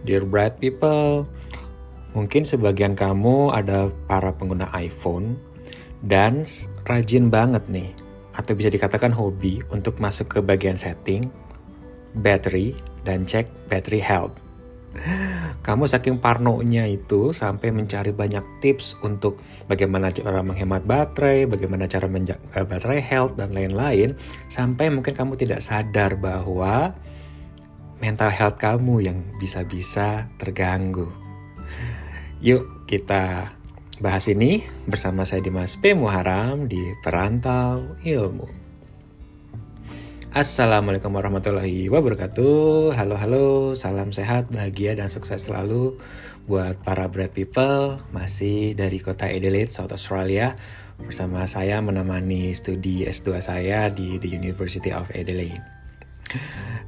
Dear bright people, mungkin sebagian kamu ada para pengguna iPhone dan rajin banget nih, atau bisa dikatakan hobi untuk masuk ke bagian setting, battery, dan cek battery health. Kamu saking parnonya itu sampai mencari banyak tips untuk bagaimana cara menghemat baterai, bagaimana cara menjaga baterai health, dan lain-lain, sampai mungkin kamu tidak sadar bahwa mental health kamu yang bisa-bisa terganggu. Yuk kita bahas ini bersama saya Dimas P. Muharam di Perantau Ilmu. Assalamualaikum warahmatullahi wabarakatuh. Halo halo, salam sehat, bahagia dan sukses selalu buat para bread people masih dari kota Adelaide, South Australia bersama saya menemani studi S2 saya di The University of Adelaide.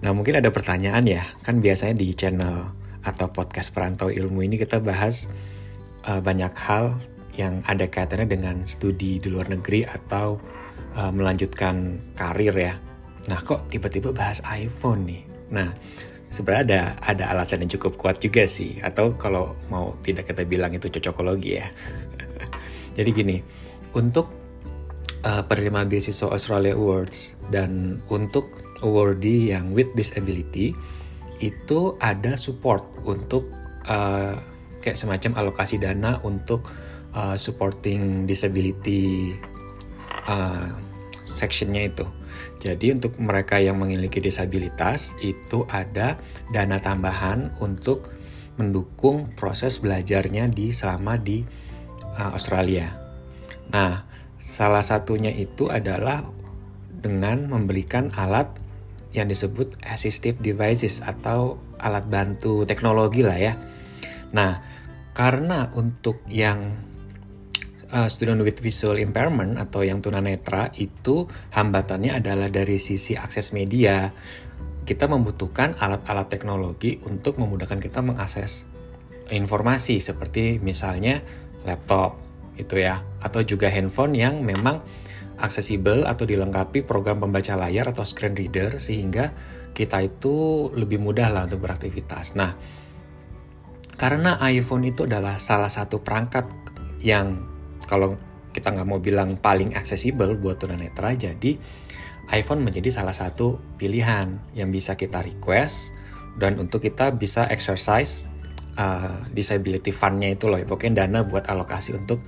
Nah mungkin ada pertanyaan ya, kan biasanya di channel atau podcast perantau ilmu ini kita bahas uh, banyak hal yang ada kaitannya dengan studi di luar negeri atau uh, melanjutkan karir ya. Nah kok tiba-tiba bahas iPhone nih? Nah sebenarnya ada ada alasan yang cukup kuat juga sih. Atau kalau mau tidak kita bilang itu cocokologi ya. Jadi gini, untuk uh, penerima beasiswa Australia Awards dan untuk awardee yang with disability itu ada support untuk uh, kayak semacam alokasi dana untuk uh, supporting disability uh, sectionnya itu. Jadi untuk mereka yang memiliki disabilitas itu ada dana tambahan untuk mendukung proses belajarnya di selama di uh, Australia. Nah, salah satunya itu adalah dengan membelikan alat yang disebut assistive devices atau alat bantu teknologi lah ya. Nah, karena untuk yang uh, student with visual impairment atau yang tunanetra itu hambatannya adalah dari sisi akses media. Kita membutuhkan alat-alat teknologi untuk memudahkan kita mengakses informasi seperti misalnya laptop itu ya atau juga handphone yang memang aksesibel atau dilengkapi program pembaca layar atau screen reader sehingga kita itu lebih mudah lah untuk beraktivitas. Nah, karena iPhone itu adalah salah satu perangkat yang kalau kita nggak mau bilang paling aksesibel buat tunanetra, jadi iPhone menjadi salah satu pilihan yang bisa kita request dan untuk kita bisa exercise uh, disability fund-nya itu loh, pokoknya dana buat alokasi untuk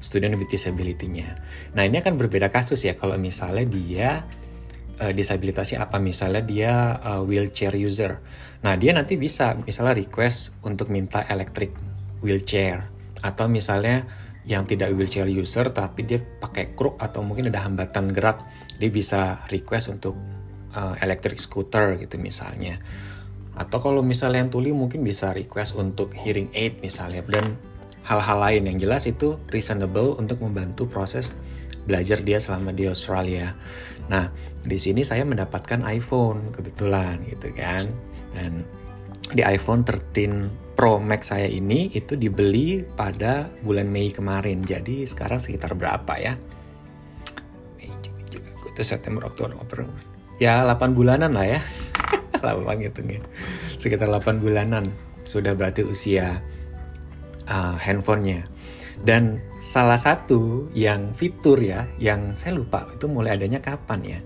student with disability-nya. Nah ini akan berbeda kasus ya kalau misalnya dia uh, disabilitasnya apa misalnya dia uh, wheelchair user. Nah dia nanti bisa misalnya request untuk minta electric wheelchair atau misalnya yang tidak wheelchair user tapi dia pakai kruk atau mungkin ada hambatan gerak dia bisa request untuk uh, electric scooter gitu misalnya atau kalau misalnya yang tuli mungkin bisa request untuk hearing aid misalnya dan hal-hal lain yang jelas itu reasonable untuk membantu proses belajar dia selama di Australia. Nah, di sini saya mendapatkan iPhone kebetulan gitu kan. Dan di iPhone 13 Pro Max saya ini itu dibeli pada bulan Mei kemarin. Jadi sekarang sekitar berapa ya? Itu September, Oktober, Ya 8 bulanan lah ya. Lama banget hitungnya. Sekitar 8 bulanan. Sudah berarti usia uh, handphonenya. Dan salah satu yang fitur ya, yang saya lupa itu mulai adanya kapan ya.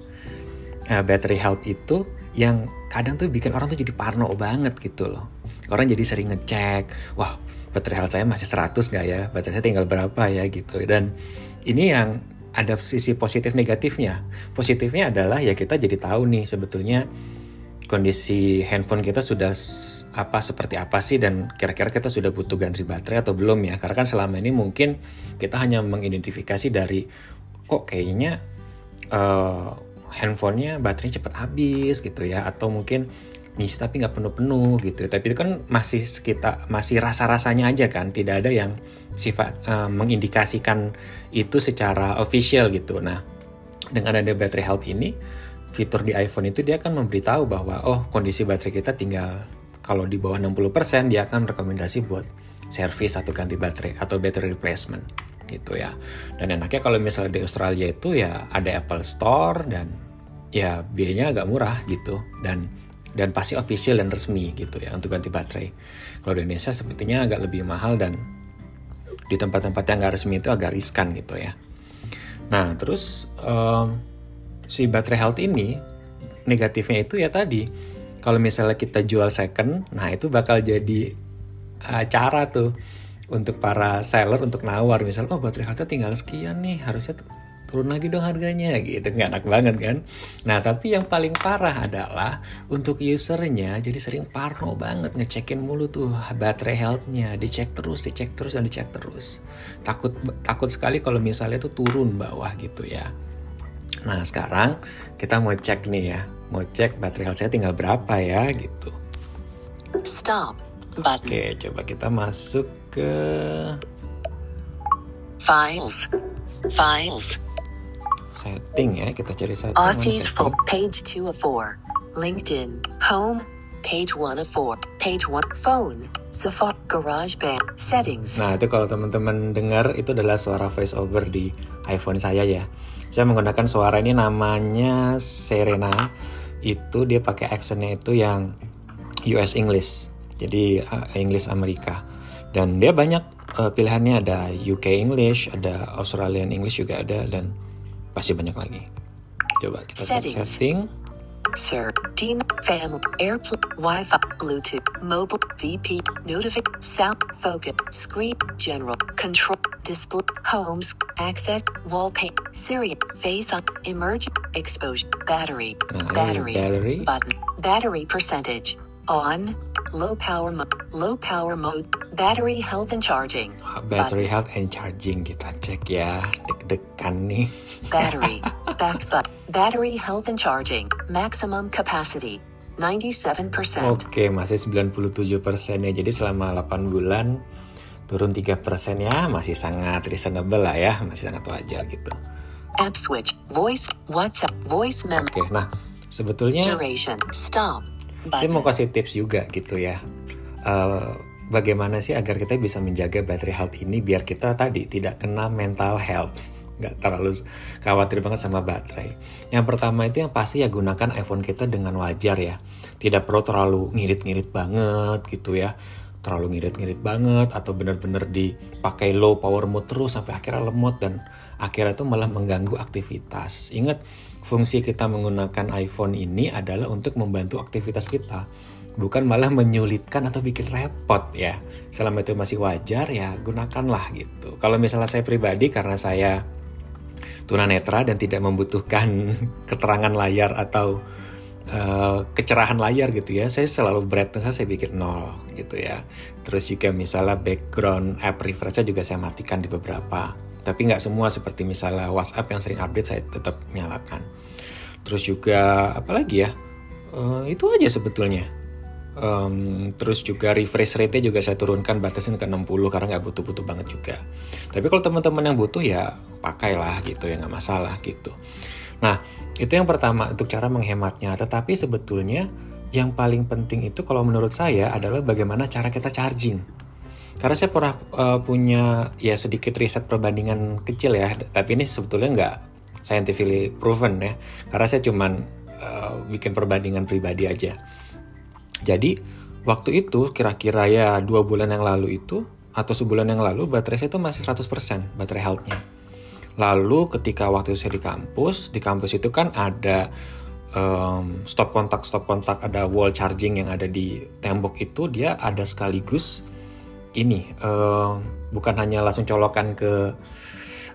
Uh, battery health itu yang kadang tuh bikin orang tuh jadi parno banget gitu loh. Orang jadi sering ngecek, wah baterai health saya masih 100 nggak ya, baterai saya tinggal berapa ya gitu. Dan ini yang ada sisi positif negatifnya. Positifnya adalah ya kita jadi tahu nih sebetulnya kondisi handphone kita sudah apa seperti apa sih? Dan kira-kira kita sudah butuh ganti baterai atau belum ya? Karena kan selama ini mungkin kita hanya mengidentifikasi dari kok kayaknya uh, handphonenya baterainya cepat habis gitu ya? Atau mungkin ngisi tapi nggak penuh-penuh gitu tapi itu kan masih kita masih rasa-rasanya aja kan? Tidak ada yang sifat uh, mengindikasikan itu secara official gitu. Nah dengan ada battery health ini fitur di iPhone itu dia akan memberitahu bahwa oh kondisi baterai kita tinggal kalau di bawah 60% dia akan rekomendasi buat servis atau ganti baterai atau battery replacement gitu ya. Dan enaknya kalau misalnya di Australia itu ya ada Apple Store dan ya biayanya agak murah gitu dan dan pasti official dan resmi gitu ya untuk ganti baterai. Kalau di Indonesia sepertinya agak lebih mahal dan di tempat-tempat yang nggak resmi itu agak riskan gitu ya. Nah terus um, si baterai health ini negatifnya itu ya tadi. Kalau misalnya kita jual second, nah itu bakal jadi uh, cara tuh untuk para seller untuk nawar. Misalnya oh baterai health tinggal sekian nih harusnya turun lagi dong harganya gitu. Nggak enak banget kan? Nah tapi yang paling parah adalah untuk usernya jadi sering parno banget ngecekin mulu tuh baterai healthnya. Dicek terus dicek terus dan dicek terus. Takut takut sekali kalau misalnya tuh turun bawah gitu ya nah sekarang kita mau cek nih ya mau cek baterai health saya tinggal berapa ya gitu Stop button. Oke, coba kita masuk ke Files. Files. setting ya. Kita cari setting. Aussie's full page 2 of 4. LinkedIn. Home. Page 1 of 4. Page 1. Phone. Safari. GarageBand. Settings. Nah, itu kalau teman-teman dengar itu adalah suara voice over di iPhone saya ya. Saya menggunakan suara ini namanya Serena. Itu dia pakai accentnya itu yang US English. Jadi uh, English Amerika. Dan dia banyak uh, pilihannya ada UK English, ada Australian English juga ada dan pasti banyak lagi. Coba kita Settings. setting. Sir. Team. Family. Airplane. Wi-Fi. Bluetooth. Mobile. VP. Notific. Sound. Focus. Screen. General. Control. Display. Homes. Access. Wallpaper. Siri. Face on. Emerge. Exposure. Battery. Nah, Battery. battery. Button. Battery percentage. On. Low power mode. Low power mode. Battery health and charging. Battery health and charging kita cek ya. Deg-degan nih. Battery. Back button. Battery health and charging. Maximum capacity. 97%. Oke, masih 97% ya. Jadi selama 8 bulan turun 3% ya, masih sangat reasonable lah ya, masih sangat wajar gitu. App switch. Voice. WhatsApp. Voice memo. Oke, nah sebetulnya Duration. Stop. saya mau kasih tips juga gitu ya. Eh, bagaimana sih agar kita bisa menjaga battery health ini biar kita tadi tidak kena mental health nggak terlalu khawatir banget sama baterai. Yang pertama itu yang pasti ya gunakan iPhone kita dengan wajar ya. Tidak perlu terlalu ngirit-ngirit banget gitu ya. Terlalu ngirit-ngirit banget atau benar-benar dipakai low power mode terus sampai akhirnya lemot dan akhirnya itu malah mengganggu aktivitas. Ingat fungsi kita menggunakan iPhone ini adalah untuk membantu aktivitas kita bukan malah menyulitkan atau bikin repot ya. Selama itu masih wajar ya gunakanlah gitu. Kalau misalnya saya pribadi karena saya tunanetra dan tidak membutuhkan keterangan layar atau uh, kecerahan layar gitu ya, saya selalu brightness saya bikin nol gitu ya. Terus juga misalnya background app refresh juga saya matikan di beberapa. Tapi nggak semua seperti misalnya WhatsApp yang sering update saya tetap nyalakan. Terus juga apalagi ya? Eh, itu aja sebetulnya. Um, terus juga refresh rate-nya juga saya turunkan batasin ke 60 karena nggak butuh-butuh banget juga. Tapi kalau teman-teman yang butuh ya pakailah gitu ya nggak masalah gitu. Nah itu yang pertama untuk cara menghematnya. Tetapi sebetulnya yang paling penting itu kalau menurut saya adalah bagaimana cara kita charging. Karena saya pernah uh, punya ya sedikit riset perbandingan kecil ya, tapi ini sebetulnya nggak scientifically proven ya. Karena saya cuman uh, bikin perbandingan pribadi aja. Jadi waktu itu kira-kira ya dua bulan yang lalu itu atau sebulan yang lalu baterai saya itu masih 100% baterai health-nya. Lalu ketika waktu saya di kampus, di kampus itu kan ada um, stop kontak stop kontak ada wall charging yang ada di tembok itu dia ada sekaligus ini um, bukan hanya langsung colokan ke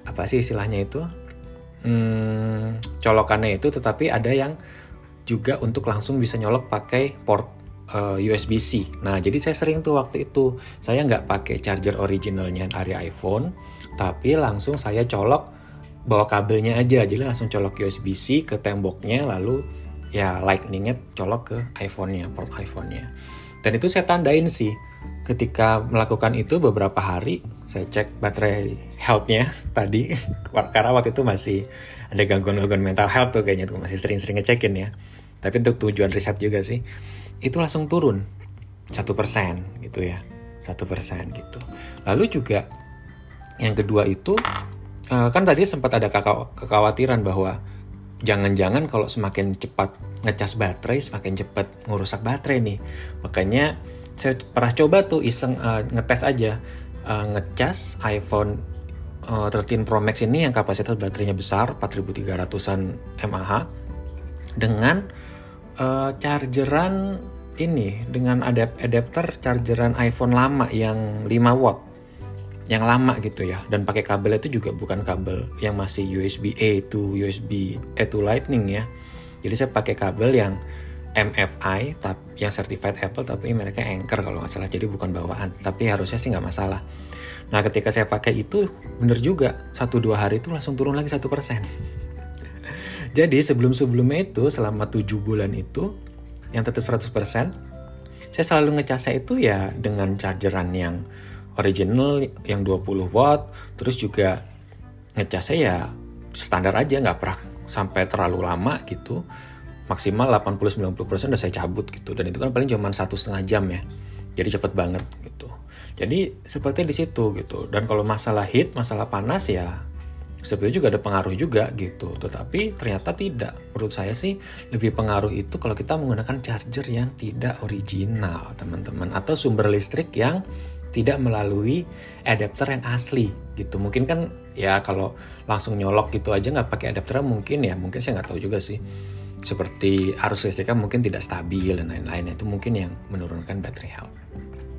apa sih istilahnya itu? Hmm, colokannya itu tetapi ada yang juga untuk langsung bisa nyolok pakai port uh, USB-C. Nah, jadi saya sering tuh waktu itu saya nggak pakai charger originalnya dari iPhone, tapi langsung saya colok bawa kabelnya aja, jadi langsung colok USB-C ke temboknya, lalu ya lightningnya colok ke iPhone-nya, port iPhone-nya. Dan itu saya tandain sih. Ketika melakukan itu beberapa hari, saya cek baterai health-nya tadi, karena waktu itu masih ada gangguan-gangguan mental health tuh kayaknya tuh masih sering-sering ngecekin ya. Tapi untuk tujuan riset juga sih itu langsung turun satu persen gitu ya satu persen gitu. Lalu juga yang kedua itu eh, kan tadi sempat ada kekhawatiran bahwa jangan-jangan kalau semakin cepat ngecas baterai semakin cepat ngurusak baterai nih. Makanya saya pernah coba tuh iseng uh, ngetes aja uh, ngecas iPhone uh, 13 Pro Max ini yang kapasitas baterainya besar 4300an mAh dengan uh, chargeran ini dengan adapter chargeran iPhone lama yang 5 watt yang lama gitu ya. Dan pakai kabel itu juga bukan kabel yang masih USB A to USB A to Lightning ya. Jadi saya pakai kabel yang MFI tapi yang certified Apple tapi mereka Anchor kalau nggak salah. Jadi bukan bawaan tapi harusnya sih nggak masalah. Nah ketika saya pakai itu bener juga satu dua hari itu langsung turun lagi satu persen jadi sebelum sebelumnya itu selama tujuh bulan itu yang tetap 100% saya selalu ngecasnya itu ya dengan chargeran yang original yang 20 watt terus juga ngecasnya ya standar aja nggak pernah sampai terlalu lama gitu. Maksimal 80-90% udah saya cabut gitu. Dan itu kan paling cuma satu setengah jam ya. Jadi cepet banget gitu. Jadi seperti di situ gitu. Dan kalau masalah heat masalah panas ya sebenarnya juga ada pengaruh juga gitu. Tetapi ternyata tidak. Menurut saya sih lebih pengaruh itu kalau kita menggunakan charger yang tidak original teman-teman. Atau sumber listrik yang tidak melalui adapter yang asli gitu. Mungkin kan ya kalau langsung nyolok gitu aja nggak pakai adapter mungkin ya. Mungkin saya nggak tahu juga sih. Seperti arus listriknya mungkin tidak stabil dan lain-lain. Itu mungkin yang menurunkan battery health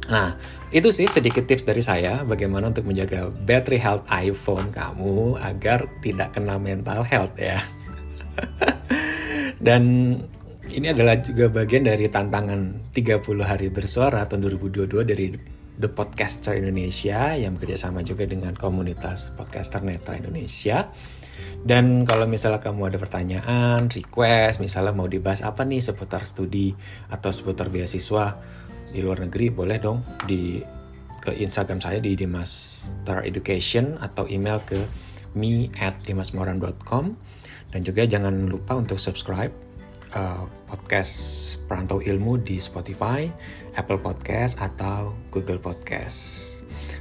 Nah, itu sih sedikit tips dari saya bagaimana untuk menjaga battery health iPhone kamu agar tidak kena mental health ya. Dan ini adalah juga bagian dari tantangan 30 hari bersuara tahun 2022 dari The Podcaster Indonesia yang bekerja sama juga dengan komunitas podcaster netra Indonesia. Dan kalau misalnya kamu ada pertanyaan, request, misalnya mau dibahas apa nih seputar studi atau seputar beasiswa di luar negeri, boleh dong di ke Instagram saya di Dimas Star Education atau email ke me at dimasmoran.com dan juga jangan lupa untuk subscribe uh, podcast Perantau Ilmu di Spotify, Apple Podcast atau Google Podcast.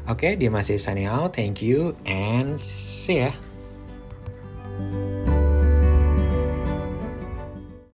Oke, okay, dia masih signing out. Thank you and see ya.